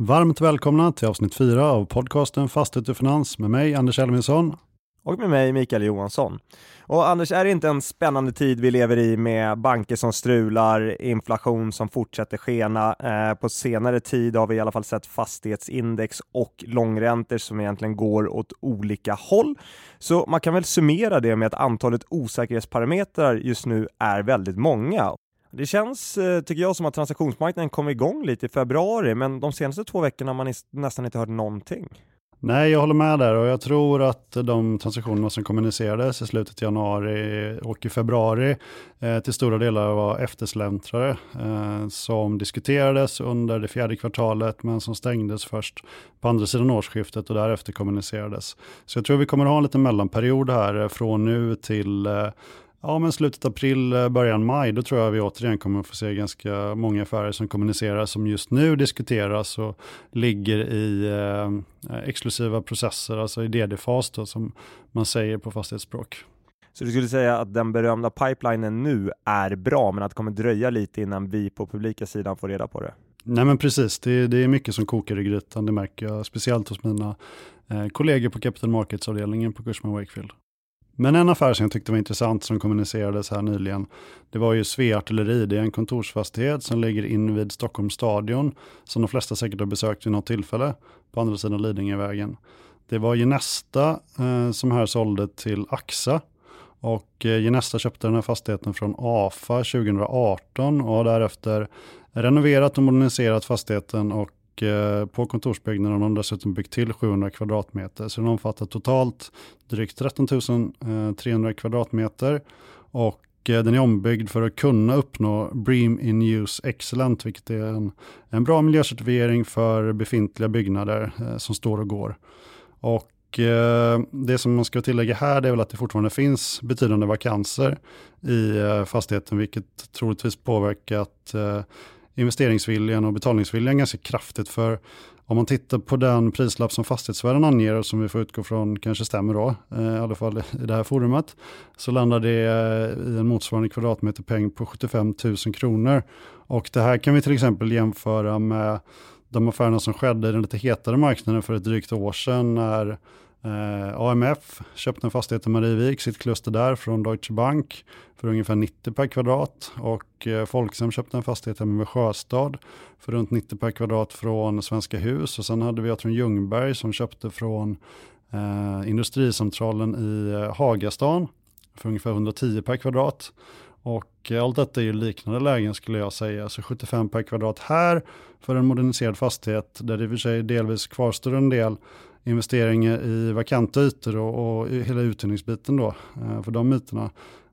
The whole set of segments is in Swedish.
Varmt välkomna till avsnitt 4 av podcasten Fastighet och Finans med mig Anders Elvinsson. Och med mig Mikael Johansson. Och Anders, är det inte en spännande tid vi lever i med banker som strular, inflation som fortsätter skena? Eh, på senare tid har vi i alla fall sett fastighetsindex och långräntor som egentligen går åt olika håll. Så man kan väl summera det med att antalet osäkerhetsparametrar just nu är väldigt många. Det känns, eh, tycker jag, som att transaktionsmarknaden kom igång lite i februari, men de senaste två veckorna har man nästan inte hört någonting. Nej, jag håller med där och jag tror att de transaktionerna som kommunicerades i slutet av januari och i februari eh, till stora delar var eftersläntrare eh, som diskuterades under det fjärde kvartalet men som stängdes först på andra sidan årsskiftet och därefter kommunicerades. Så jag tror vi kommer att ha en liten mellanperiod här eh, från nu till eh, Ja, men slutet april, eh, början maj, då tror jag vi återigen kommer att få se ganska många affärer som kommunicerar, som just nu diskuteras och ligger i eh, exklusiva processer, alltså i DD-fas då, som man säger på fastighetsspråk. Så du skulle säga att den berömda pipelinen nu är bra, men att det kommer dröja lite innan vi på publika sidan får reda på det? Nej men precis, det, det är mycket som kokar i grytan, det märker jag, speciellt hos mina eh, kollegor på Capital Markets-avdelningen på Cushman Wakefield. Men en affär som jag tyckte var intressant som kommunicerades här nyligen, det var ju Svea Artilleri. Det är en kontorsfastighet som ligger invid Stockholms stadion, som de flesta säkert har besökt vid något tillfälle, på andra sidan Lidingövägen. Det var Genesta eh, som här sålde till AXA och eh, Genesta köpte den här fastigheten från AFA 2018 och har därefter renoverat och moderniserat fastigheten och Eh, på kontorsbyggnaden har de dessutom byggt till 700 kvadratmeter. Så den omfattar totalt drygt 13 300 eh, kvadratmeter. Och eh, den är ombyggd för att kunna uppnå Bream in Use Excellent, vilket är en, en bra miljöcertifiering för befintliga byggnader som står och går. Och det som man ska tillägga här är väl att det fortfarande finns betydande vakanser i fastigheten, vilket troligtvis påverkat investeringsviljan och betalningsviljan ganska kraftigt. För om man tittar på den prislapp som fastighetsvärden anger och som vi får utgå från kanske stämmer då, eh, i alla fall i det här forumet, så landar det eh, i en motsvarande kvadratmeterpeng på 75 000 kronor. Och det här kan vi till exempel jämföra med de affärerna som skedde i den lite hetare marknaden för ett drygt år sedan när Eh, AMF köpte en fastighet i Marievik, sitt kluster där från Deutsche Bank för ungefär 90 per kvadrat. Och eh, Folksam köpte en fastighet hemma vid Sjöstad för runt 90 per kvadrat från Svenska hus. Och sen hade vi Atrium Ljungberg som köpte från eh, Industricentralen i eh, Hagastan för ungefär 110 per kvadrat. Och eh, allt detta är ju liknande lägen skulle jag säga. Så 75 per kvadrat här för en moderniserad fastighet där det i och för sig delvis kvarstår en del investeringar i vakanta ytor och, och hela uthyrningsbiten då. Eh, för de ytorna.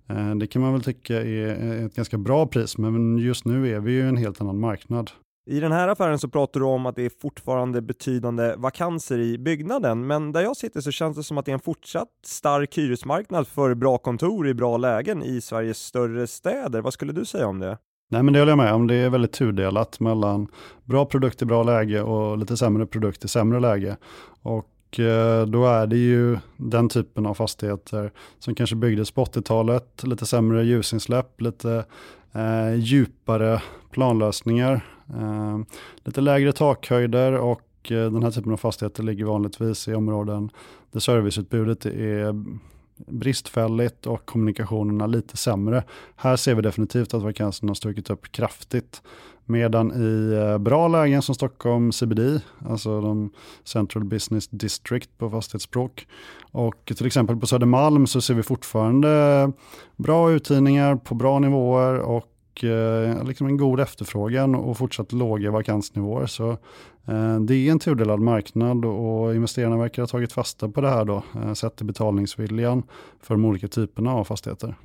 Eh, det kan man väl tycka är ett ganska bra pris, men just nu är vi ju en helt annan marknad. I den här affären så pratar du om att det är fortfarande betydande vakanser i byggnaden, men där jag sitter så känns det som att det är en fortsatt stark hyresmarknad för bra kontor i bra lägen i Sveriges större städer. Vad skulle du säga om det? Nej men det håller jag med om. Det är väldigt tudelat mellan bra produkt i bra läge och lite sämre produkt i sämre läge. Och eh, då är det ju den typen av fastigheter som kanske byggdes på 80-talet, lite sämre ljusinsläpp, lite eh, djupare planlösningar, eh, lite lägre takhöjder och eh, den här typen av fastigheter ligger vanligtvis i områden där serviceutbudet är bristfälligt och kommunikationerna lite sämre. Här ser vi definitivt att vakanserna har stuckit upp kraftigt. Medan i eh, bra lägen som Stockholm CBD, alltså de Central Business District på fastighetsspråk, och till exempel på Södermalm så ser vi fortfarande bra uthyrningar på bra nivåer och och eh, liksom en god efterfrågan och fortsatt låga vakansnivåer. Så eh, det är en tudelad marknad och investerarna verkar ha tagit fasta på det här då, eh, sett till betalningsviljan för de olika typerna av fastigheter.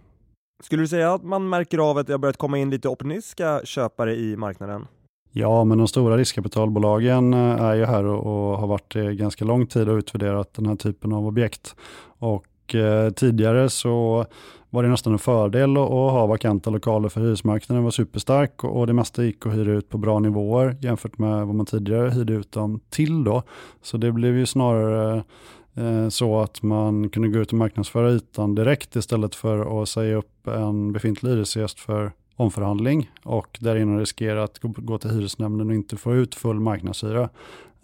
Skulle du säga att man märker av att det har börjat komma in lite opportunistiska köpare i marknaden? Ja, men de stora riskkapitalbolagen är ju här och, har varit ganska lång tid och utvärderat den här typen av objekt. Och eh, tidigare så var det nästan en fördel att ha vakanta lokaler för hyresmarknaden var superstark och det mesta gick att hyra ut på bra nivåer jämfört med vad man tidigare hyrde ut dem till då. Så det blev ju snarare eh, så att man kunde gå ut och marknadsföra ytan direkt istället för att säga upp en befintlig hyresgäst för omförhandling och därigenom riskera att gå till hyresnämnden och inte få ut full marknadshyra.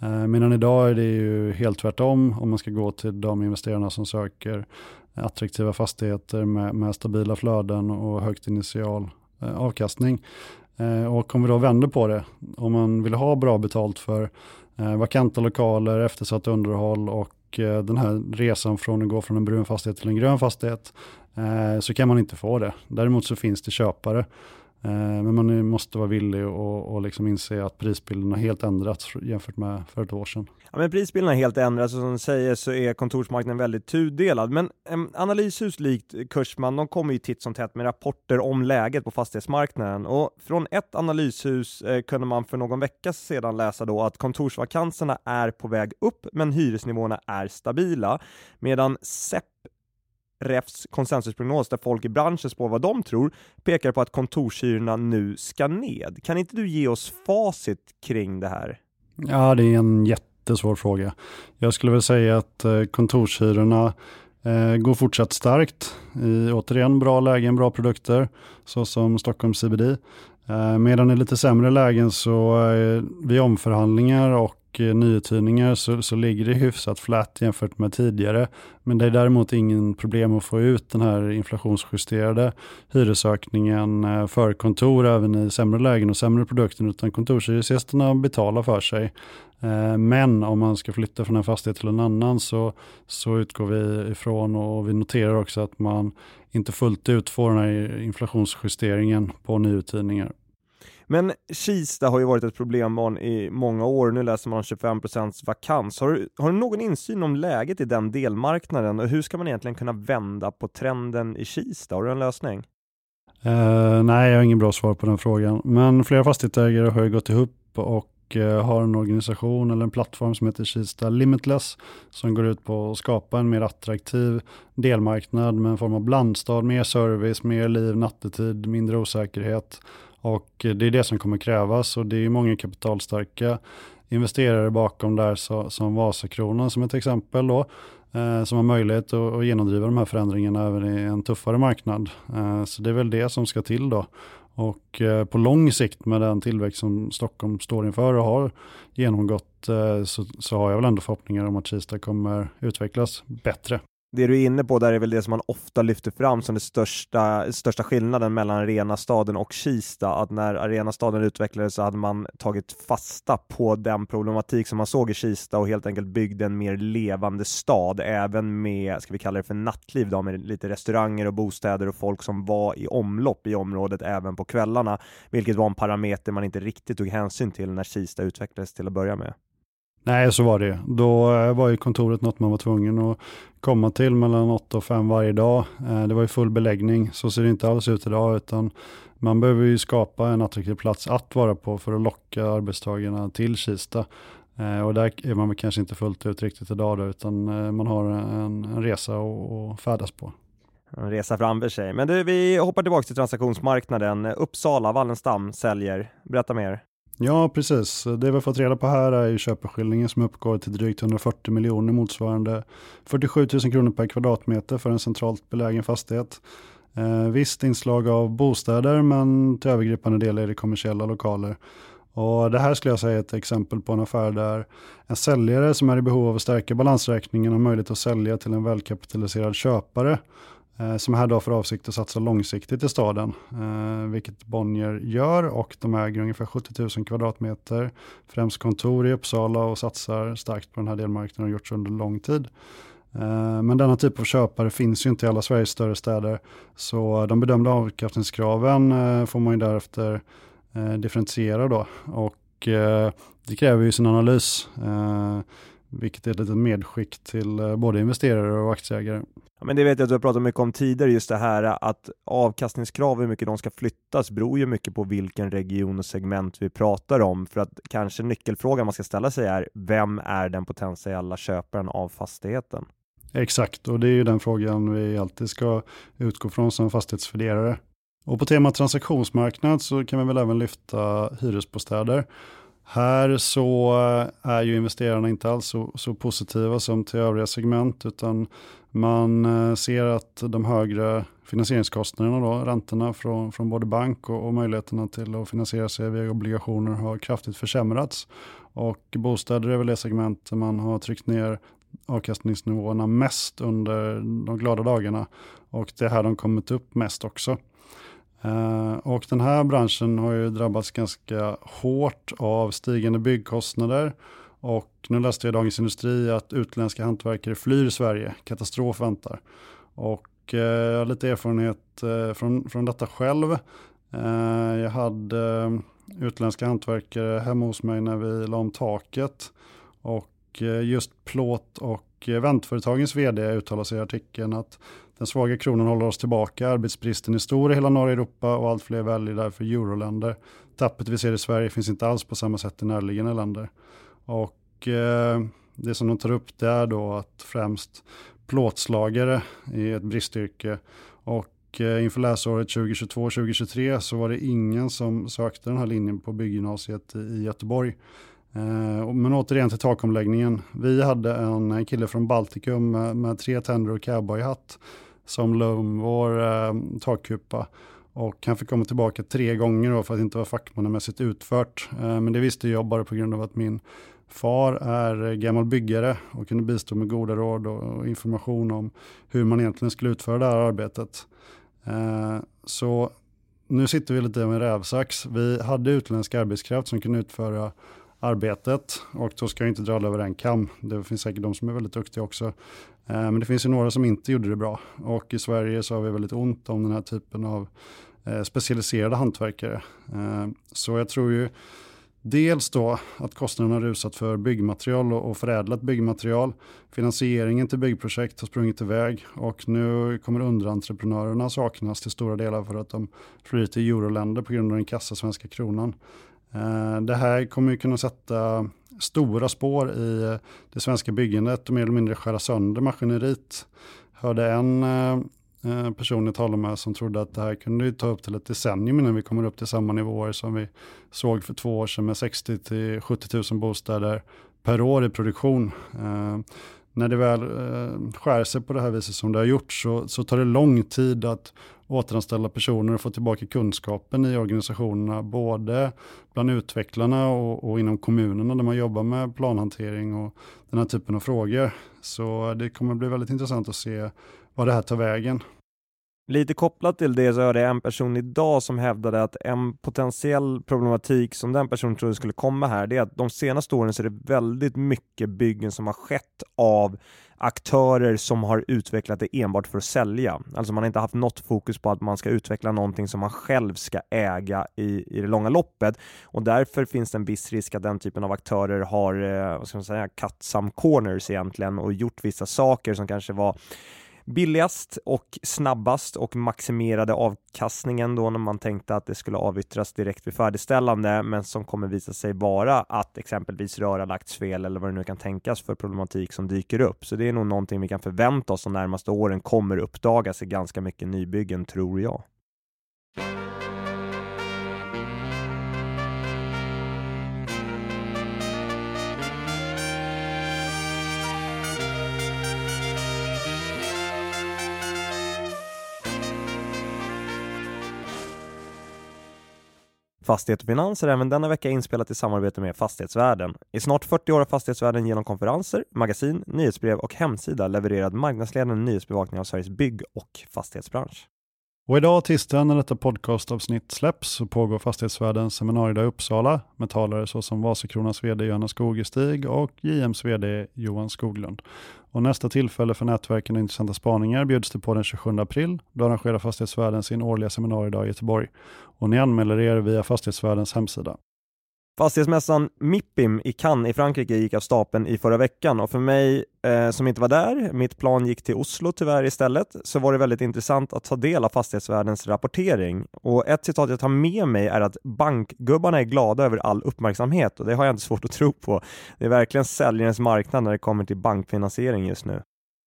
Eh, medan idag är det ju helt tvärtom om man ska gå till de investerarna som söker attraktiva fastigheter med, med stabila flöden och högt initial eh, avkastning. Eh, och om vi då vänder på det, om man vill ha bra betalt för eh, vakanta lokaler, eftersatt underhåll och eh, den här resan från att gå från en brun fastighet till en grön fastighet, så kan man inte få det. Däremot så finns det köpare Eh, men man måste vara villig och, och liksom inse att prisbilden har helt ändrats jämfört med för ett år sedan. Ja, men prisbilden har helt ändrats och som du säger så är kontorsmarknaden väldigt tudelad. Men analyshus likt Kursman, de kommer ju titt som tätt med rapporter om läget på fastighetsmarknaden och från ett analyshus eh, kunde man för någon vecka sedan läsa då att kontorsvakanserna är på väg upp, men hyresnivåerna är stabila, medan SEP Refs konsensusprognos där folk i branschen spår vad de tror pekar på att kontorshyrorna nu ska ned. Kan inte du ge oss facit kring det här? Ja, det är en jättesvår fråga. Jag skulle väl säga att eh, kontorshyrorna eh, går fortsatt starkt i återigen bra lägen, bra produkter såsom Stockholm CBD. Eh, medan i lite sämre lägen så eh, vid omförhandlingar och Eh, nyuthyrningar så, så ligger det hyfsat flat jämfört med tidigare. Men det är däremot ingen problem att få ut den här inflationsjusterade hyresökningen eh, för kontor även i sämre lägen och sämre produkter utan kontorshyresgästerna betalar för sig. Eh, men om man ska flytta från en fastighet till en annan så, så utgår vi ifrån och vi noterar också att man inte fullt ut får den här inflationsjusteringen på nyuthyrningar. Men Kista har ju varit ett problembarn i många år. Nu läser man om 25 procents vakans. Har du, har du någon insyn om läget i den delmarknaden och hur ska man egentligen kunna vända på trenden i Kista? Har du en lösning? Uh, nej, jag har ingen bra svar på den frågan. Men flera fastighetsägare har ju gått ihop och uh, har en organisation eller en plattform som heter Kista Limitless som går ut på att skapa en mer attraktiv delmarknad med en form av blandstad, mer service, mer liv nattetid, mindre osäkerhet och det är det som kommer krävas och det är många kapitalstarka investerare bakom där så, som Vasakronan som ett exempel då, eh, som har möjlighet att, att genomdriva de här förändringarna även i en tuffare marknad. Eh, så det är väl det som ska till då. Och eh, på lång sikt med den tillväxt som Stockholm står inför och har genomgått eh, så, så, har jag väl ändå förhoppningar om att Kista kommer utvecklas bättre det du är inne på där är väl det som man ofta lyfter fram som den största, största skillnaden mellan Arenastaden och Kista, att när Arenastaden utvecklades så hade man tagit fasta på den problematik som man såg i Kista och helt enkelt byggde en mer levande stad, även med, ska vi kalla det för nattliv då, med lite restauranger och bostäder och folk som var i omlopp i området även på kvällarna, vilket var en parameter man inte riktigt tog hänsyn till när Kista utvecklades till att börja med. Nej, så var det. Då eh, var ju kontoret något man var tvungen att komma till mellan 8 och 5 varje dag. Eh, det var ju full beläggning, så ser det inte alls ut idag, utan man behöver ju skapa en attraktiv plats att vara på för att locka arbetstagarna till Kista. Eh, och där är man kanske inte fullt ut riktigt idag då, utan man har en, en resa att färdas på. En resa framför sig. Men du, vi hoppar tillbaka till transaktionsmarknaden. Uppsala, Wallenstam säljer. Berätta mer. Ja, precis. Det vi har fått reda på här är ju köpeskillingen som uppgår till drygt 140 miljoner motsvarande 47 000 kronor per kvadratmeter för en centralt belägen fastighet. Eh, visst inslag av bostäder men till övergripande del är det kommersiella lokaler. Och det här skulle jag säga är ett exempel på en affär där en säljare som är i behov av att stärka balansräkningen har möjlighet att sälja till en välkapitaliserad köpare Eh, som här då för avsikt att satsa långsiktigt i staden, eh, vilket Bonnier gör och de äger ungefär 70 000 kvadratmeter, främst kontor i Uppsala och satsar starkt på den här delmarknaden och har gjort under lång tid. Eh, men denna typ av köpare finns ju inte i alla Sveriges större städer, så de bedömda avkastningskraven eh, får man ju därefter eh, differentiera då och det kräver ju sin analys vilket är ett litet medskick till både investerare och aktieägare. Ja, men det vet jag att du har pratat mycket om tidigare, just det här att avkastningskrav, hur mycket de ska flyttas, beror ju mycket på vilken region och segment vi pratar om. För att kanske nyckelfrågan man ska ställa sig är, vem är den potentiella köparen av fastigheten? Exakt, och det är ju den frågan vi alltid ska utgå från som fastighetsvärderare. Och på temat transaktionsmarknad så kan vi väl även lyfta hyresbostäder. Här så är ju investerarna inte alls så, så positiva som till övriga segment utan man eh, ser att de högre finansieringskostnaderna, då, räntorna från, från både bank och, och möjligheterna till att finansiera sig via obligationer har kraftigt försämrats. Och bostäder är väl det segment där man har tryckt ner avkastningsnivåerna mest under de glada dagarna. Och det är här de kommit upp mest också. Uh, och den här branschen har ju drabbats ganska hårt av stigande byggkostnader. Och nu läste jag i Dagens Industri att utländska hantverkare flyr Sverige. Katastrof väntar. Och eh, jag har lite erfarenhet eh, från, från detta själv. Eh, jag hade utländska hantverkare hemma hos mig när vi la om taket. Och just plåt och väntföretagens vd uttalar sig i artikeln att den svaga kronan håller oss tillbaka, arbetsbristen är stor i hela norra Europa och allt fler väljer därför euroländer. Tappet vi ser i Sverige finns inte alls på samma sätt i närliggande länder. Och eh, det som de tar upp där då att främst plåtslagare är ett bristyrke och eh, inför läsåret 2022-2023 så var det ingen som sökte den här linjen på bygggymnasiet i Göteborg. Eh, men återigen till takomläggningen. Vi hade en kille från Baltikum med, med tre tänder och cowboyhatt som la om vår eh, takkupa. Och han fick komma tillbaka tre gånger då för att inte vara fackmannamässigt utfört. Eh, men det visste jag bara på grund av att min far är gammal byggare och kunde bistå med goda råd och information om hur man egentligen skulle utföra det här arbetet. Eh, så nu sitter vi lite med rävsax. Vi hade utländsk arbetskraft som kunde utföra arbetet och då ska jag inte dra alla över en kam. Det finns säkert de som är väldigt duktiga också. Eh, men det finns ju några som inte gjorde det bra och i Sverige så har vi väldigt ont om den här typen av eh, specialiserade hantverkare. Så jag tror ju Dels då att kostnaderna rusat för byggmaterial och förädlat byggmaterial. Finansieringen till byggprojekt har sprungit iväg och nu kommer underentreprenörerna saknas till stora delar för att de flyr till euroländer på grund av den kassa svenska kronan. Eh, det här kommer ju kunna sätta stora spår i eh, det svenska byggandet och mer eller mindre skära sönder maskineriet. Hörde en eh, Eh, personer talade med som trodde att det här kunde ta upp till ett decennium innan vi kommer upp till samma nivåer som vi såg för två år sedan med 60 till 70 000 bostäder per år i produktion eh, när det väl eh, skär sig på det här viset som det har gjort så, så tar det lång tid att återanställa personer och få tillbaka kunskapen i organisationerna, både bland utvecklarna och, och, inom kommunerna där man jobbar med planhantering och den här typen av frågor. Så det kommer bli väldigt intressant att se vad det här tar vägen. Lite kopplat till det så hörde jag en person idag som hävdade att en potentiell problematik som den personen trodde skulle komma här, det är att de senaste åren så är det väldigt mycket byggen som har skett av aktörer som har utvecklat det enbart för att sälja. Alltså man har inte haft något fokus på att man ska utveckla någonting som man själv ska äga i, i det långa loppet och därför finns det en viss risk att den typen av aktörer har, eh, vad ska man säga, cut some corners egentligen och gjort vissa saker som kanske var billigast och snabbast och maximerade avkastningen då när man tänkte att det skulle avyttras direkt vid färdigställande, men som kommer visa sig vara att exempelvis röra lagts fel eller vad det nu kan tänkas för problematik som dyker upp. Så det är nog någonting vi kan förvänta oss de närmaste åren kommer uppdagas i ganska mycket nybyggen, tror jag. Fastighet och Finans är även denna vecka inspelat i samarbete med Fastighetsvärlden. I snart 40 år har Fastighetsvärlden genom konferenser, magasin, nyhetsbrev och hemsida levererat marknadsledande nyhetsbevakning av Sveriges bygg och fastighetsbransch. Och idag tisdag när detta podcastavsnitt släpps så pågår Fastighetsvärldens seminariedag i Uppsala med talare såsom Vasakronans vd Johanna Skogestig och JMs vd Johan Skoglund. Och nästa tillfälle för nätverken och intressanta spaningar bjuds det på den 27 april. Då arrangerar Fastighetsvärlden sin årliga seminariedag i Göteborg. Och ni anmäler er via Fastighetsvärdens hemsida. Fastighetsmässan Mippim i Cannes i Frankrike gick av stapeln i förra veckan och för mig eh, som inte var där, mitt plan gick till Oslo tyvärr istället, så var det väldigt intressant att ta del av fastighetsvärldens rapportering. Och ett citat jag tar med mig är att bankgubbarna är glada över all uppmärksamhet och det har jag inte svårt att tro på. Det är verkligen säljarens marknad när det kommer till bankfinansiering just nu.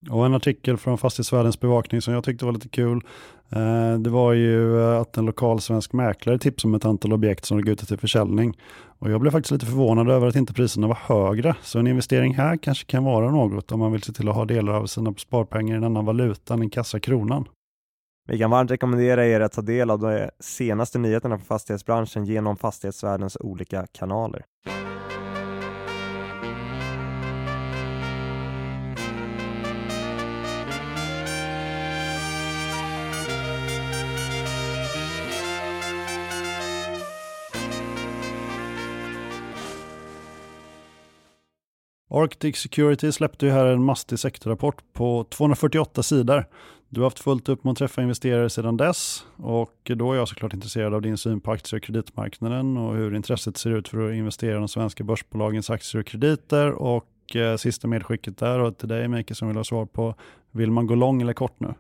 Och en artikel från Fastighetsvärdens bevakning som jag tyckte var lite kul, eh, det var ju eh, att en lokal svensk mäklare tipsade om ett antal objekt som låg ute till försäljning. Och jag blev faktiskt lite förvånad över att inte priserna var högre, så en investering här kanske kan vara något om man vill se till att ha delar av sina sparpengar i en annan valuta än kassakronan. Vi kan varmt rekommendera er att ta del av de senaste nyheterna på fastighetsbranschen genom fastighetsvärldens olika kanaler. Arctic Security släppte ju här en mastig sektorrapport på 248 sidor. Du har haft fullt upp med att träffa investerare sedan dess och då är jag såklart intresserad av din syn på aktie och kreditmarknaden och hur intresset ser ut för att investera i de svenska börsbolagens aktier och krediter och eh, sista medskicket där och till dig Mikael som vill ha svar på, vill man gå lång eller kort nu?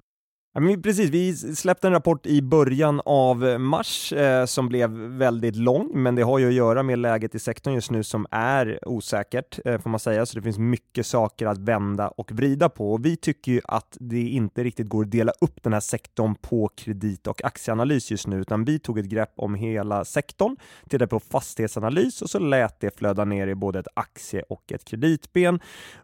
Ja, men precis, vi släppte en rapport i början av eh, mars eh, som blev väldigt lång, men det har ju att göra med läget i sektorn just nu som är osäkert, eh, får man säga, så det finns mycket saker att vända och vrida på. Och vi tycker ju att det inte riktigt går att dela upp den här sektorn på kredit och aktieanalys just nu, utan vi tog ett grepp om hela sektorn, tittade på fastighetsanalys och så lät det flöda ner i både ett aktie och ett kreditben.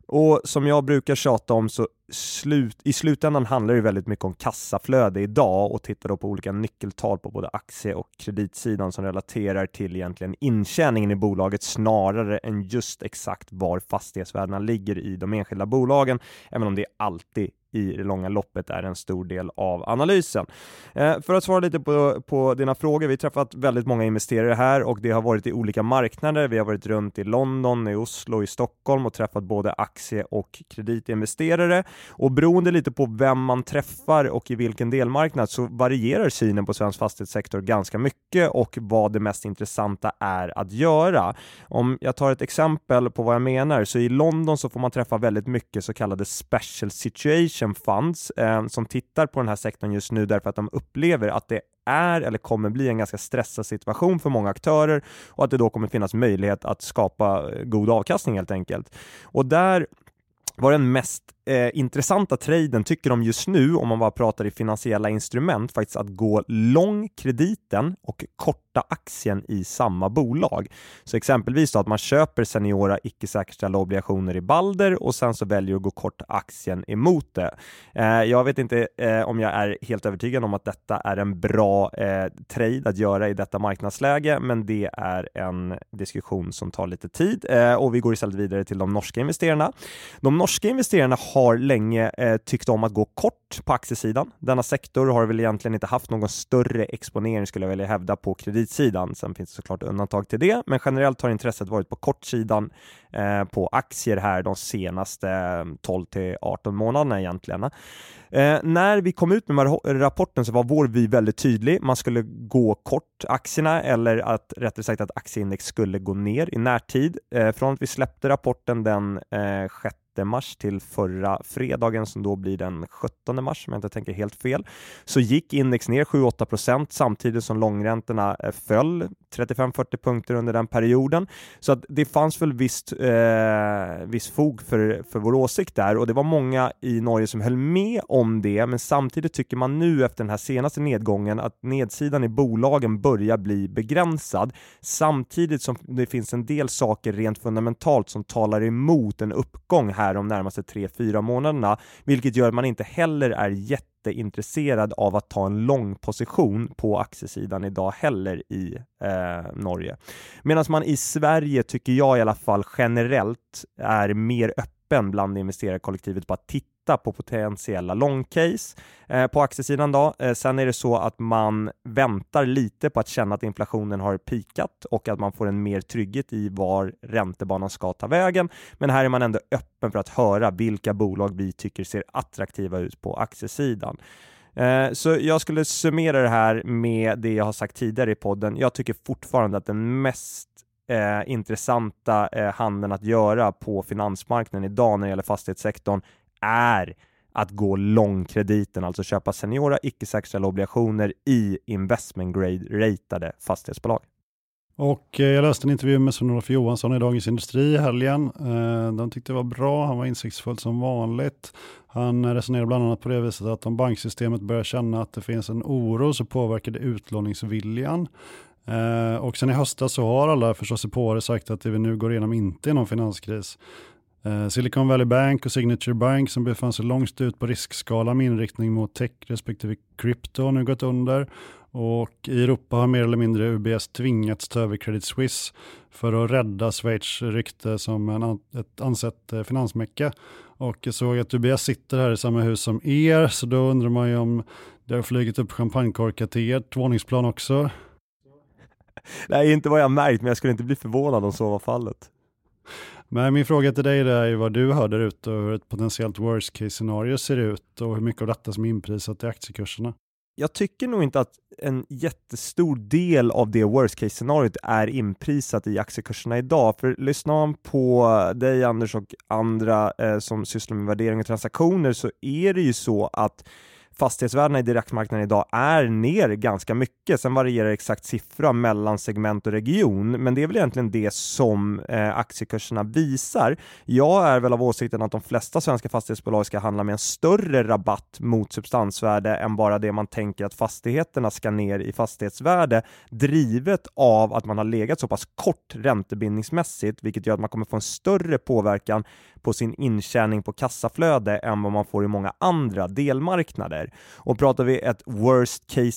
Och som jag brukar tjata om så slut, i slutändan handlar det väldigt mycket om kassaflöde idag och tittar då på olika nyckeltal på både aktie och kreditsidan som relaterar till egentligen intjäningen i bolaget snarare än just exakt var fastighetsvärdena ligger i de enskilda bolagen, även om det alltid i det långa loppet är en stor del av analysen. Eh, för att svara lite på, på dina frågor, vi har träffat väldigt många investerare här och det har varit i olika marknader. Vi har varit runt i London, i Oslo, i Stockholm och träffat både aktie och kreditinvesterare och beroende lite på vem man träffar och i vilken delmarknad så varierar synen på svensk fastighetssektor ganska mycket och vad det mest intressanta är att göra. Om jag tar ett exempel på vad jag menar så i London så får man träffa väldigt mycket så kallade special situation pension funds eh, som tittar på den här sektorn just nu därför att de upplever att det är eller kommer bli en ganska stressad situation för många aktörer och att det då kommer finnas möjlighet att skapa eh, god avkastning helt enkelt. Och där var den mest eh, intressanta traden tycker de just nu, om man bara pratar i finansiella instrument, faktiskt att gå lång krediten och kort första aktien i samma bolag. Så exempelvis då att man köper seniora icke säkerställda obligationer i Balder och sen så väljer att gå kort aktien emot det. Eh, jag vet inte eh, om jag är helt övertygad om att detta är en bra eh, trade att göra i detta marknadsläge, men det är en diskussion som tar lite tid eh, och vi går istället vidare till de norska investerarna. De norska investerarna har länge eh, tyckt om att gå kort på aktiesidan. Denna sektor har väl egentligen inte haft någon större exponering skulle jag vilja hävda på kreditsidan. Sen finns det såklart undantag till det, men generellt har intresset varit på kortsidan eh, på aktier här de senaste eh, 12 till 18 månaderna egentligen. Eh, när vi kom ut med rapporten så var vår vy väldigt tydlig. Man skulle gå kort aktierna eller att rättare sagt att aktieindex skulle gå ner i närtid. Eh, från att vi släppte rapporten den eh, 6 mars till förra fredagen som då blir den 17 mars om jag inte tänker helt fel, så gick index ner 7-8 procent samtidigt som långräntorna eh, föll. 35-40 punkter under den perioden. Så att det fanns väl visst, eh, viss fog för, för vår åsikt där och det var många i Norge som höll med om det, men samtidigt tycker man nu efter den här senaste nedgången att nedsidan i bolagen börjar bli begränsad samtidigt som det finns en del saker rent fundamentalt som talar emot en uppgång här de närmaste 3-4 månaderna, vilket gör att man inte heller är jätte jätteintresserad av att ta en lång position på aktiesidan idag heller i eh, Norge. Medan man i Sverige, tycker jag i alla fall generellt, är mer öppen bland investerarkollektivet på att titta titta på potentiella long case eh, på aktiesidan. Då. Eh, sen är det så att man väntar lite på att känna att inflationen har pikat och att man får en mer trygghet i var räntebanan ska ta vägen. Men här är man ändå öppen för att höra vilka bolag vi tycker ser attraktiva ut på aktiesidan. Eh, så jag skulle summera det här med det jag har sagt tidigare i podden. Jag tycker fortfarande att den mest eh, intressanta eh, handeln att göra på finansmarknaden idag när det gäller fastighetssektorn är att gå långkrediten, alltså köpa seniora icke-säkerställda obligationer i investment grade-ratade fastighetsbolag. Och eh, jag läste en intervju med Sven-Olof Johansson i Dagens Industri i helgen. Eh, de tyckte det var bra, han var insiktsfull som vanligt. Han resonerar bland annat på det viset att om banksystemet börjar känna att det finns en oro så påverkar det utlåningsviljan. Eh, och sen i höstas så har alla förståsigpåare sagt att det vi nu går igenom inte är någon finanskris. Eh, Silicon Valley Bank och Signature Bank som befann sig långt ut på riskskalan med inriktning mot tech respektive krypto har nu gått under. Och i Europa har mer eller mindre UBS tvingats ta över Credit Suisse för att rädda Schweiz rykte som en, ett ansett eh, finansmecka. Och jag såg att UBS sitter här i samma hus som er, så då undrar man ju om det har flugit upp champagnekorkar till ert våningsplan också. Nej, inte vad jag märkt, men jag skulle inte bli förvånad om så var fallet. Men min fråga till dig är vad du hör där ute och hur ett potentiellt worst case scenario ser ut och hur mycket av detta som är inprisat i aktiekurserna. Jag tycker nog inte att en jättestor del av det worst case scenariot är inprisat i aktiekurserna idag. För lyssnar man på dig Anders och andra eh, som sysslar med värdering och transaktioner så är det ju så att fastighetsvärdena i direktmarknaden idag är ner ganska mycket. Sen varierar exakt siffra mellan segment och region, men det är väl egentligen det som eh, aktiekurserna visar. Jag är väl av åsikten att de flesta svenska fastighetsbolag ska handla med en större rabatt mot substansvärde än bara det man tänker att fastigheterna ska ner i fastighetsvärde, drivet av att man har legat så pass kort räntebindningsmässigt, vilket gör att man kommer få en större påverkan på sin intjäning på kassaflöde än vad man får i många andra delmarknader. Och pratar vi ett worst case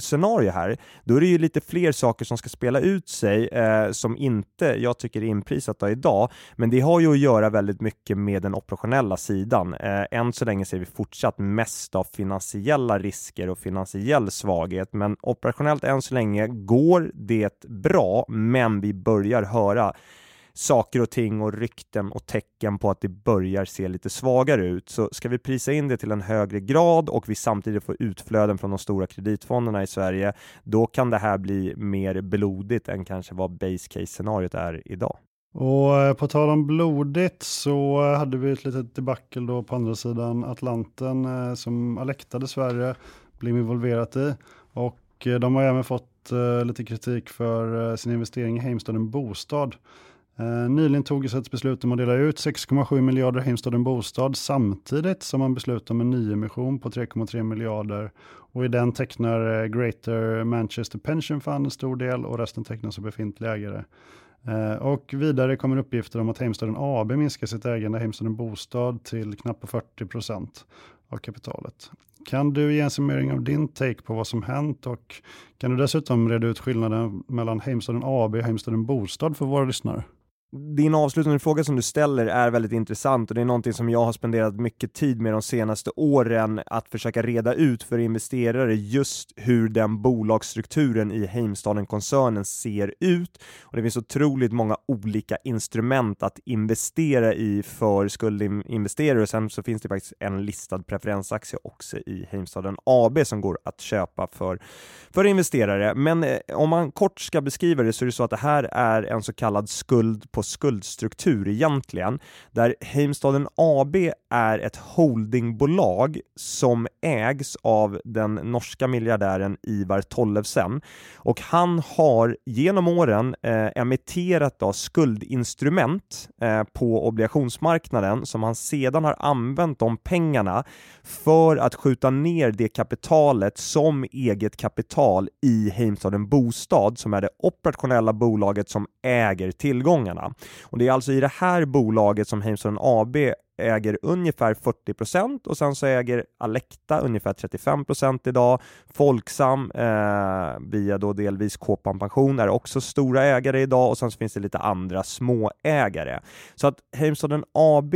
scenario här, då är det ju lite fler saker som ska spela ut sig eh, som inte jag tycker är inprisat idag, men det har ju att göra väldigt mycket med den operationella sidan. Eh, än så länge ser vi fortsatt mest av finansiella risker och finansiell svaghet, men operationellt än så länge går det bra, men vi börjar höra saker och ting och rykten och tecken på att det börjar se lite svagare ut. Så ska vi prisa in det till en högre grad och vi samtidigt får utflöden från de stora kreditfonderna i Sverige, då kan det här bli mer blodigt än kanske vad base case scenariot är idag. Och eh, på tal om blodigt så hade vi ett litet debacle då på andra sidan Atlanten eh, som Alecta dessvärre blev involverat i. Och eh, de har även fått lite kritik för sin investering i Heimstaden Bostad. Eh, nyligen togs ett beslut om att dela ut 6,7 miljarder Heimstaden Bostad samtidigt som man beslutade om en nyemission på 3,3 miljarder och i den tecknar eh, Greater Manchester Pension Fund en stor del och resten tecknas av befintliga ägare. Eh, och vidare kommer uppgifter om att Heimstaden AB minskar sitt ägande i Heimstaden Bostad till knappt 40 procent av kapitalet. Kan du ge en summering av din take på vad som hänt och kan du dessutom reda ut skillnaden mellan Heimstaden AB och Heimstaden Bostad för våra lyssnare? Din avslutande fråga som du ställer är väldigt intressant och det är någonting som jag har spenderat mycket tid med de senaste åren att försöka reda ut för investerare just hur den bolagsstrukturen i Heimstaden-koncernen ser ut. Och det finns otroligt många olika instrument att investera i för skuldinvesterare och sen så finns det faktiskt en listad preferensaktie också i Heimstaden AB som går att köpa för, för investerare. Men eh, om man kort ska beskriva det så är det så att det här är en så kallad skuld på skuldstruktur egentligen, där Heimstaden AB är ett holdingbolag som ägs av den norska miljardären Ivar Tollefsen och han har genom åren eh, emitterat då skuldinstrument eh, på obligationsmarknaden som han sedan har använt de pengarna för att skjuta ner det kapitalet som eget kapital i Heimstaden Bostad som är det operationella bolaget som äger tillgångarna. Och det är alltså i det här bolaget som Heimstaden AB äger ungefär 40% och sen så äger Alecta ungefär 35% idag. Folksam eh, via då delvis Kåpan Pension är också stora ägare idag och sen så finns det lite andra småägare. Så att Heimstaden AB,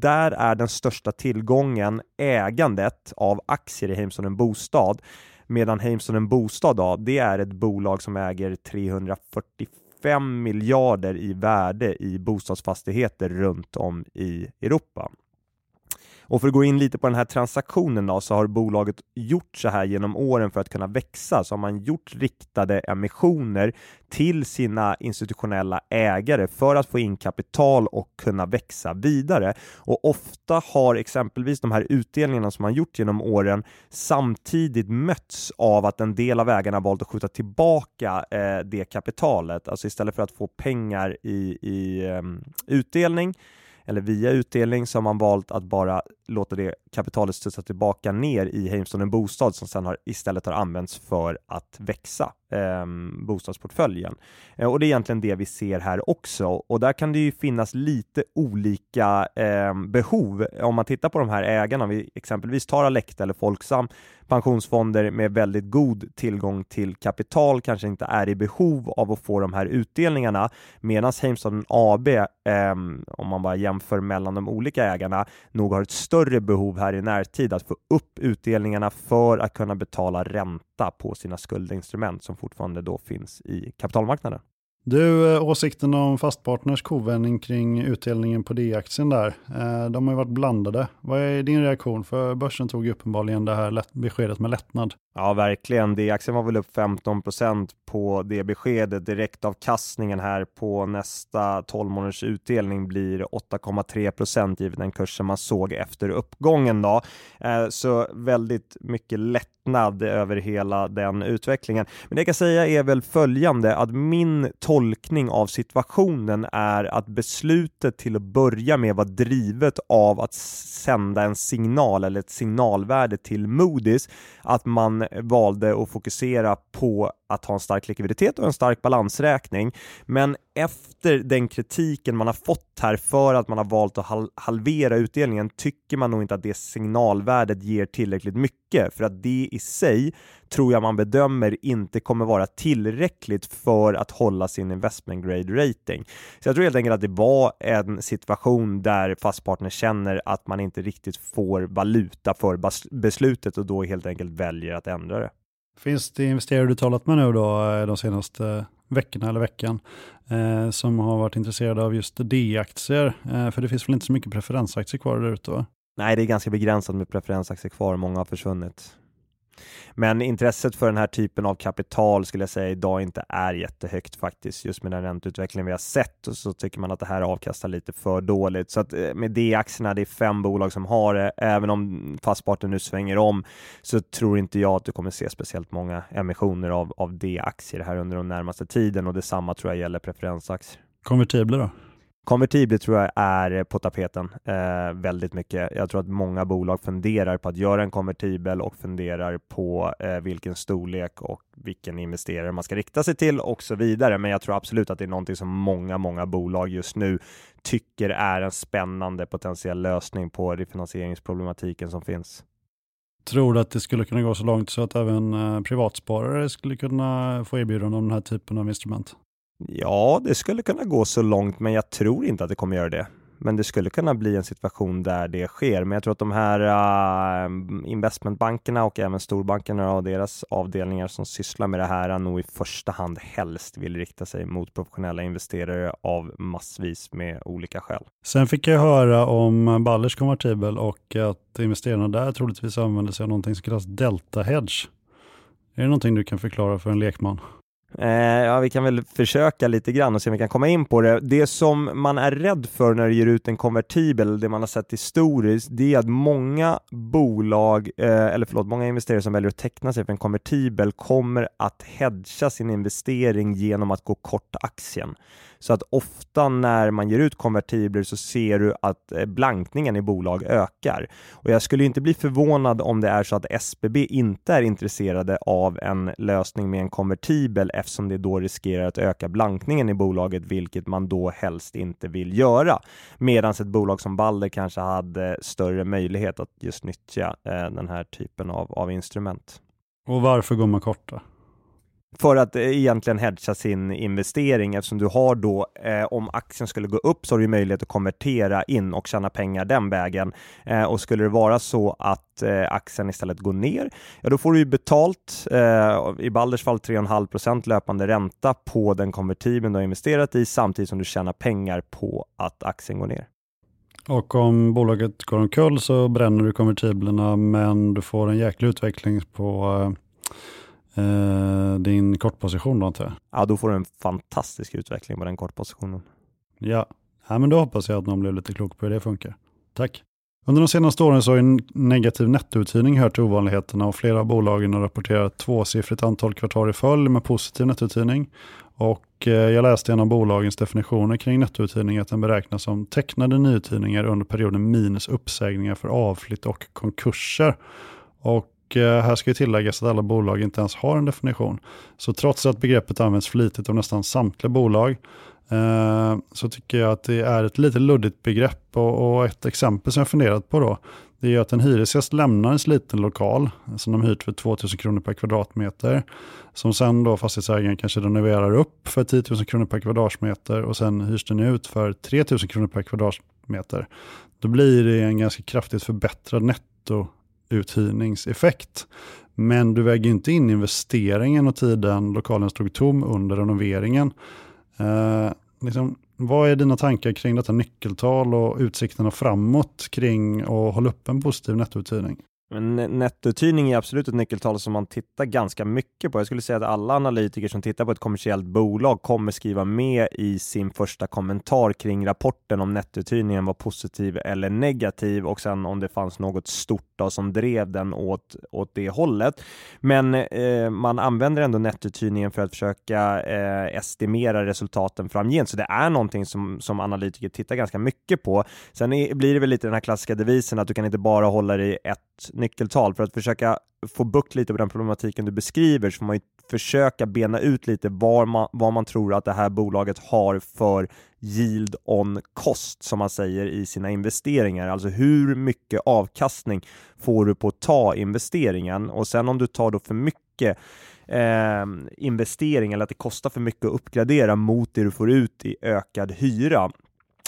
där är den största tillgången ägandet av aktier i Heimstaden Bostad medan Heimstaden Bostad då, det är ett bolag som äger 345 5 miljarder i värde i bostadsfastigheter runt om i Europa. Och för att gå in lite på den här transaktionen då, så har bolaget gjort så här genom åren för att kunna växa, så har man gjort riktade emissioner till sina institutionella ägare för att få in kapital och kunna växa vidare. Och ofta har exempelvis de här utdelningarna som man gjort genom åren samtidigt mötts av att en del av ägarna valt att skjuta tillbaka eh, det kapitalet, alltså istället för att få pengar i, i um, utdelning eller via utdelning så har man valt att bara låta det kapitalet studsa tillbaka ner i Heimstone en bostad som sedan har, istället har använts för att växa eh, bostadsportföljen. Eh, och det är egentligen det vi ser här också och där kan det ju finnas lite olika eh, behov. Om man tittar på de här ägarna, om vi exempelvis tar Alecta eller Folksam, pensionsfonder med väldigt god tillgång till kapital kanske inte är i behov av att få de här utdelningarna medan Heimstaden AB, eh, om man bara jämför mellan de olika ägarna, nog har ett större behov här i närtid att få upp utdelningarna för att kunna betala ränta på sina skuldinstrument som fortfarande då finns i kapitalmarknaden. Du, eh, åsikten om Fastpartners kovändning kring utdelningen på D-aktien där, eh, de har ju varit blandade. Vad är din reaktion? För börsen tog ju uppenbarligen det här beskedet med lättnad. Ja, verkligen. D-aktien var väl upp 15% på det beskedet. Direktavkastningen här på nästa 12 månaders utdelning blir 8,3% givet den kursen man såg efter uppgången. Då. Eh, så väldigt mycket lättnad över hela den utvecklingen. Men det jag kan säga är väl följande att min tolkning av situationen är att beslutet till att börja med var drivet av att sända en signal eller ett signalvärde till Moody's att man valde att fokusera på att ha en stark likviditet och en stark balansräkning. Men efter den kritiken man har fått här för att man har valt att halvera utdelningen tycker man nog inte att det signalvärdet ger tillräckligt mycket för att det i sig tror jag man bedömer inte kommer vara tillräckligt för att hålla sin investment grade rating. Så jag tror helt enkelt att det var en situation där fastpartner känner att man inte riktigt får valuta för beslutet och då helt enkelt väljer att ändra det. Finns det investerare du talat med nu då eh, de senaste eh, veckorna eller veckan eh, som har varit intresserade av just D-aktier? Eh, för det finns väl inte så mycket preferensaktier kvar där ute? Va? Nej, det är ganska begränsat med preferensaktier kvar. Många har försvunnit. Men intresset för den här typen av kapital skulle jag säga idag inte är jättehögt faktiskt. Just med den ränteutveckling vi har sett och så tycker man att det här avkastar lite för dåligt. Så att eh, med D-aktierna, det är fem bolag som har det. Även om fastparten nu svänger om så tror inte jag att du kommer se speciellt många emissioner av, av D-aktier här under den närmaste tiden och detsamma tror jag gäller preferensaktier. Konvertibler då? Konvertibler tror jag är på tapeten eh, väldigt mycket. Jag tror att många bolag funderar på att göra en konvertibel och funderar på eh, vilken storlek och vilken investerare man ska rikta sig till och så vidare. Men jag tror absolut att det är någonting som många, många bolag just nu tycker är en spännande potentiell lösning på refinansieringsproblematiken som finns. Tror du att det skulle kunna gå så långt så att även eh, privatsparare skulle kunna få erbjudande om den här typen av instrument? Ja, det skulle kunna gå så långt, men jag tror inte att det kommer göra det. Men det skulle kunna bli en situation där det sker. Men jag tror att de här uh, investmentbankerna och även storbankerna och deras avdelningar som sysslar med det här nog i första hand helst vill rikta sig mot professionella investerare av massvis med olika skäl. Sen fick jag höra om Ballers konvertibel och att investerarna där troligtvis använder sig av någonting som kallas delta hedge. Är det någonting du kan förklara för en lekman? Eh, ja, vi kan väl försöka lite grann och se om vi kan komma in på det. Det som man är rädd för när du ger ut en konvertibel, det man har sett historiskt, det är att många bolag, eh, eller förlåt, många investerare som väljer att teckna sig för en konvertibel kommer att hedga sin investering genom att gå kort aktien. Så att ofta när man ger ut konvertibler så ser du att eh, blankningen i bolag ökar. Och jag skulle inte bli förvånad om det är så att SBB inte är intresserade av en lösning med en konvertibel eftersom det då riskerar att öka blankningen i bolaget, vilket man då helst inte vill göra. Medan ett bolag som Balder kanske hade större möjlighet att just nyttja eh, den här typen av, av instrument. Och varför går man korta? För att eh, egentligen hedga sin investering eftersom du har då, eh, om aktien skulle gå upp så har du möjlighet att konvertera in och tjäna pengar den vägen. Eh, och skulle det vara så att eh, aktien istället går ner, ja då får du ju betalt, eh, i Balders fall 3,5% löpande ränta på den konvertibeln du har investerat i samtidigt som du tjänar pengar på att aktien går ner. Och om bolaget går omkull så bränner du konvertiblerna men du får en jäkla utveckling på eh, eh, eh, din kortposition då antar jag? Ja, då får du en fantastisk utveckling på den kortpositionen. Ja. ja, men då hoppas jag att någon blev lite klok på hur det funkar. Tack. Under de senaste åren så har en negativ nettouthyrning hört till ovanligheterna och flera av bolagen har rapporterat tvåsiffrigt antal kvartal i följd med positiv nettouthyrning. Och och jag läste en av bolagens definitioner kring nettouthyrning att den beräknas som tecknade nyuthyrningar under perioden minus uppsägningar för avflytt och konkurser. Och Eh, här ska ju tilläggas att alla bolag inte ens har en definition. Så trots att begreppet används flitigt av nästan samtliga bolag eh, så tycker jag att det är ett lite luddigt begrepp och, ett exempel som jag funderat på då, det är att en hyresgäst lämnar en sliten lokal som de hyrt för 2000 kronor per kvadratmeter, som sen då fastighetsägaren kanske renoverar upp för 10 000 kronor per kvadratmeter och sen hyrs den ut för 3 000 kronor per kvadratmeter. Då blir det en ganska kraftigt förbättrad netto uthyrningseffekt. Men du väger inte in investeringen och tiden lokalen stod tom under renoveringen. Eh, liksom, vad är dina tankar kring detta nyckeltal och utsikterna framåt kring att hålla upp en positiv nettouthyrning? Men nettouthyrning är absolut ett nyckeltal som man tittar ganska mycket på. Jag skulle säga att alla analytiker som tittar på ett kommersiellt bolag kommer skriva med i sin första kommentar kring rapporten om nettouthyrningen var positiv eller negativ och sen om det fanns något stort då, som drev den åt, åt det hållet. Men eh, man använder ändå nettouthyrningen för att försöka eh, estimera resultaten framgent, så det är någonting som, som analytiker tittar ganska mycket på. Sen är, blir det väl lite den här klassiska devisen att du kan inte bara hålla dig i ett nyckeltal. För att försöka få bukt lite på den problematiken du beskriver så får man ju försöka bena ut lite var man, vad man tror att det här bolaget har för yield on cost som man säger i sina investeringar. Alltså hur mycket avkastning får du på att ta investeringen och sen om du tar då för mycket eh, investering eller att det kostar för mycket att uppgradera mot det du får ut i ökad hyra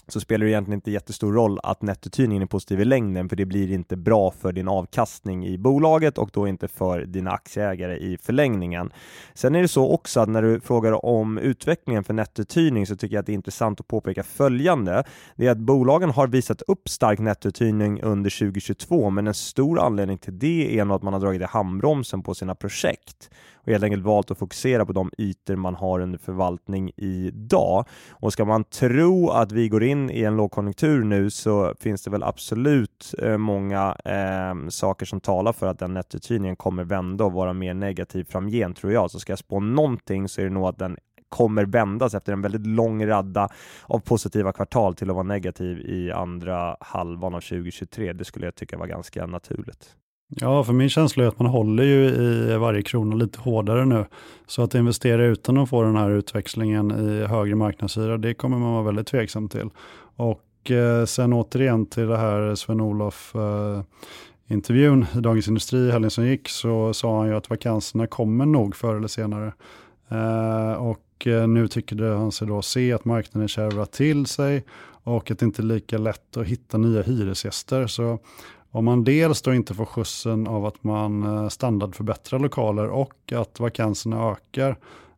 så spelar det egentligen inte jättestor roll att nettouthyrningen är positiv i längden, för det blir inte bra för din avkastning i bolaget och då inte för dina aktieägare i förlängningen. Sen är det så också att när du frågar om utvecklingen för nettouthyrning så tycker jag att det är intressant att påpeka följande. Det är att bolagen har visat upp stark nettouthyrning under 2022, men en stor anledning till det är nog att man har dragit i handbromsen på sina projekt och helt enkelt valt att fokusera på de ytor man har under förvaltning idag. Och ska man tro att vi går in i en lågkonjunktur nu så finns det väl absolut eh, många eh, saker som talar för att den nettouthyrningen kommer vända och vara mer negativ framgent tror jag. Så ska jag spå någonting så är det nog att den kommer vändas efter en väldigt lång radda av positiva kvartal till att vara negativ i andra halvan av 2023. Det skulle jag tycka var ganska naturligt. Ja, för min känsla är att man håller ju i varje krona lite hårdare nu. Så att investera utan att få den här utväxlingen i högre marknadshyra, det kommer man vara väldigt tveksam till. Och eh, sen återigen till det här Sven-Olof eh, intervjun i Dagens Industri helgen som gick så sa han ju att vakanserna kommer nog förr eller senare. Eh, och eh, nu tycker han sig då se att marknaden kärvar till sig och att det inte är lika lätt att hitta nya hyresgäster. Så om man dels då inte får skjutsen av att man eh, standardförbättrar lokaler och att vakanserna ökar,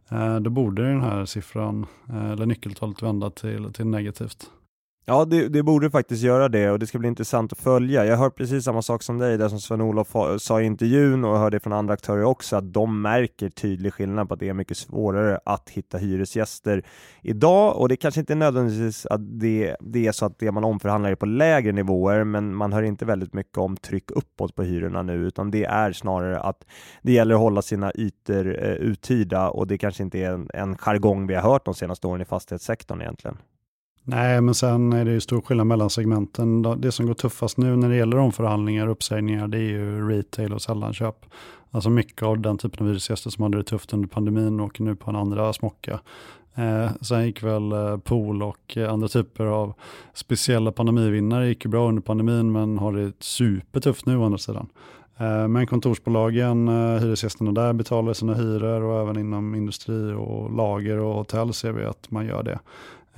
eh, då borde den här siffran, eh, eller nyckeltalet, vända till, till negativt. Ja, det, det, borde faktiskt göra det och det ska bli intressant att följa. Jag hör precis samma sak som dig, det som Sven-Olof sa i intervjun och jag hör det från andra aktörer också, att de märker tydlig skillnad på att det är mycket svårare att hitta hyresgäster idag och det kanske inte är nödvändigtvis att det, det är så att det man omförhandlar är på lägre nivåer, men man hör inte väldigt mycket om tryck uppåt på hyrorna nu, utan det är snarare att det gäller att hålla sina ytor eh, uthyrda och det kanske inte är en, en jargong vi har hört de senaste åren i fastighetssektorn egentligen. Nej, men sen är det ju stor skillnad mellan segmenten. Det som går tuffast nu när det gäller omförhandlingar och uppsägningar, det är ju retail och sällanköp. Alltså mycket av den typen av hyresgäster som hade det tufft under pandemin och nu på en andra smocka. Eh, sen gick väl eh, pool och eh, andra typer av speciella pandemivinnare gick ju bra under pandemin men har det supertufft nu å andra sidan. Eh, men kontorsbolagen, eh, hyresgästerna där betalar sina hyror och även inom industri och lager och hotell ser vi att man gör det.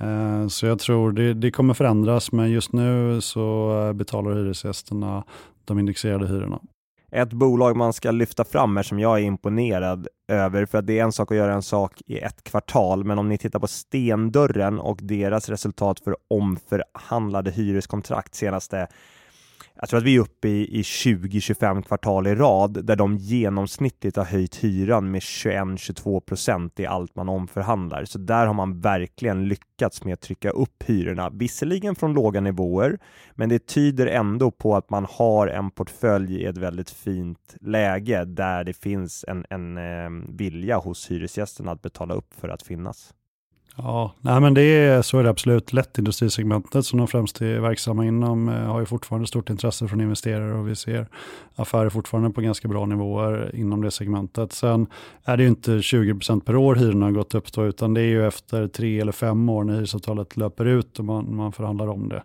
Eh, så jag tror det, det kommer förändras, men just nu så eh, betalar hyresgästerna de indexerade hyrorna. Ett bolag man ska lyfta fram här som jag är imponerad över, för att det är en sak att göra en sak i ett kvartal, men om ni tittar på Stendörren och deras resultat för omförhandlade hyreskontrakt senaste jag tror att vi är uppe i, i 20-25 kvartal i rad där de genomsnittligt har höjt hyran med 21-22 procent i allt man omförhandlar. Så där har man verkligen lyckats med att trycka upp hyrorna, visserligen från låga nivåer, men det tyder ändå på att man har en portfölj i ett väldigt fint läge där det finns en, en eh, vilja hos hyresgästerna att betala upp för att finnas. Ja, nej men det är, så är det absolut. Lättindustrisegmentet som de främst är verksamma inom eh, har ju fortfarande stort intresse från investerare och vi ser affärer fortfarande på ganska bra nivåer inom det segmentet. Sen är det ju inte 20% per år hyrorna har gått upp då, utan det är ju efter tre eller fem år när hyresavtalet löper ut och man, man förhandlar om det.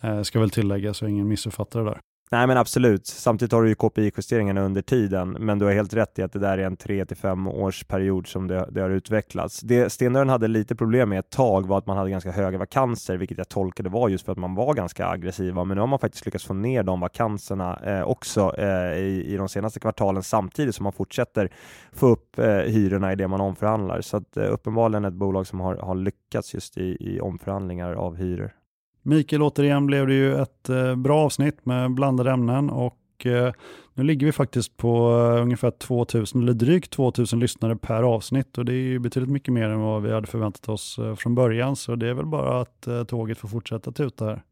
Eh, ska väl tillägga så ingen missuppfattar det där. Nej men absolut, samtidigt har du ju KPI-justeringarna under tiden, men du har helt rätt i att det där är en 3 till 5 års period som det, det har utvecklats. Det Stenören hade lite problem med ett tag var att man hade ganska höga vakanser, vilket jag tolkade var just för att man var ganska aggressiva, men nu har man faktiskt lyckats få ner de vakanserna eh, också eh, i, i de senaste kvartalen samtidigt som man fortsätter få upp eh, hyrorna i det man omförhandlar. Så att, eh, uppenbarligen ett bolag som har, har lyckats just i, i omförhandlingar av hyror. Mikael, återigen blev det ju ett eh, bra avsnitt med blandade ämnen och eh, nu ligger vi faktiskt på eh, ungefär 2000 eller drygt 2000 lyssnare per avsnitt och det är ju betydligt mycket mer än vad vi hade förväntat oss från början så det är väl bara att tåget får fortsätta tuta här.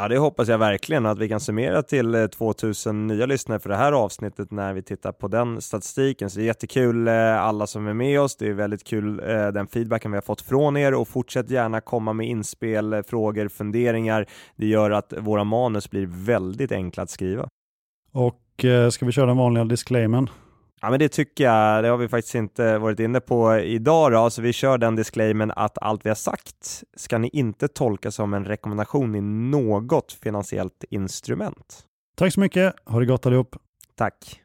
Ja, det hoppas jag verkligen att vi kan summera till eh, 2000 nya lyssnare för det här avsnittet när vi tittar på den statistiken. Så det är jättekul eh, alla som är med oss. Det är väldigt kul eh, den feedbacken vi har fått från er och fortsätt gärna komma med inspel, frågor, funderingar. Det gör att våra manus blir väldigt enkla att skriva. Och ska vi köra den vanliga disclaimern? Ja, men det tycker jag. Det har vi faktiskt inte varit inne på idag. Då. Alltså, vi kör den disclaimen att allt vi har sagt ska ni inte tolka som en rekommendation i något finansiellt instrument. Tack så mycket. Ha det gott allihop. Tack.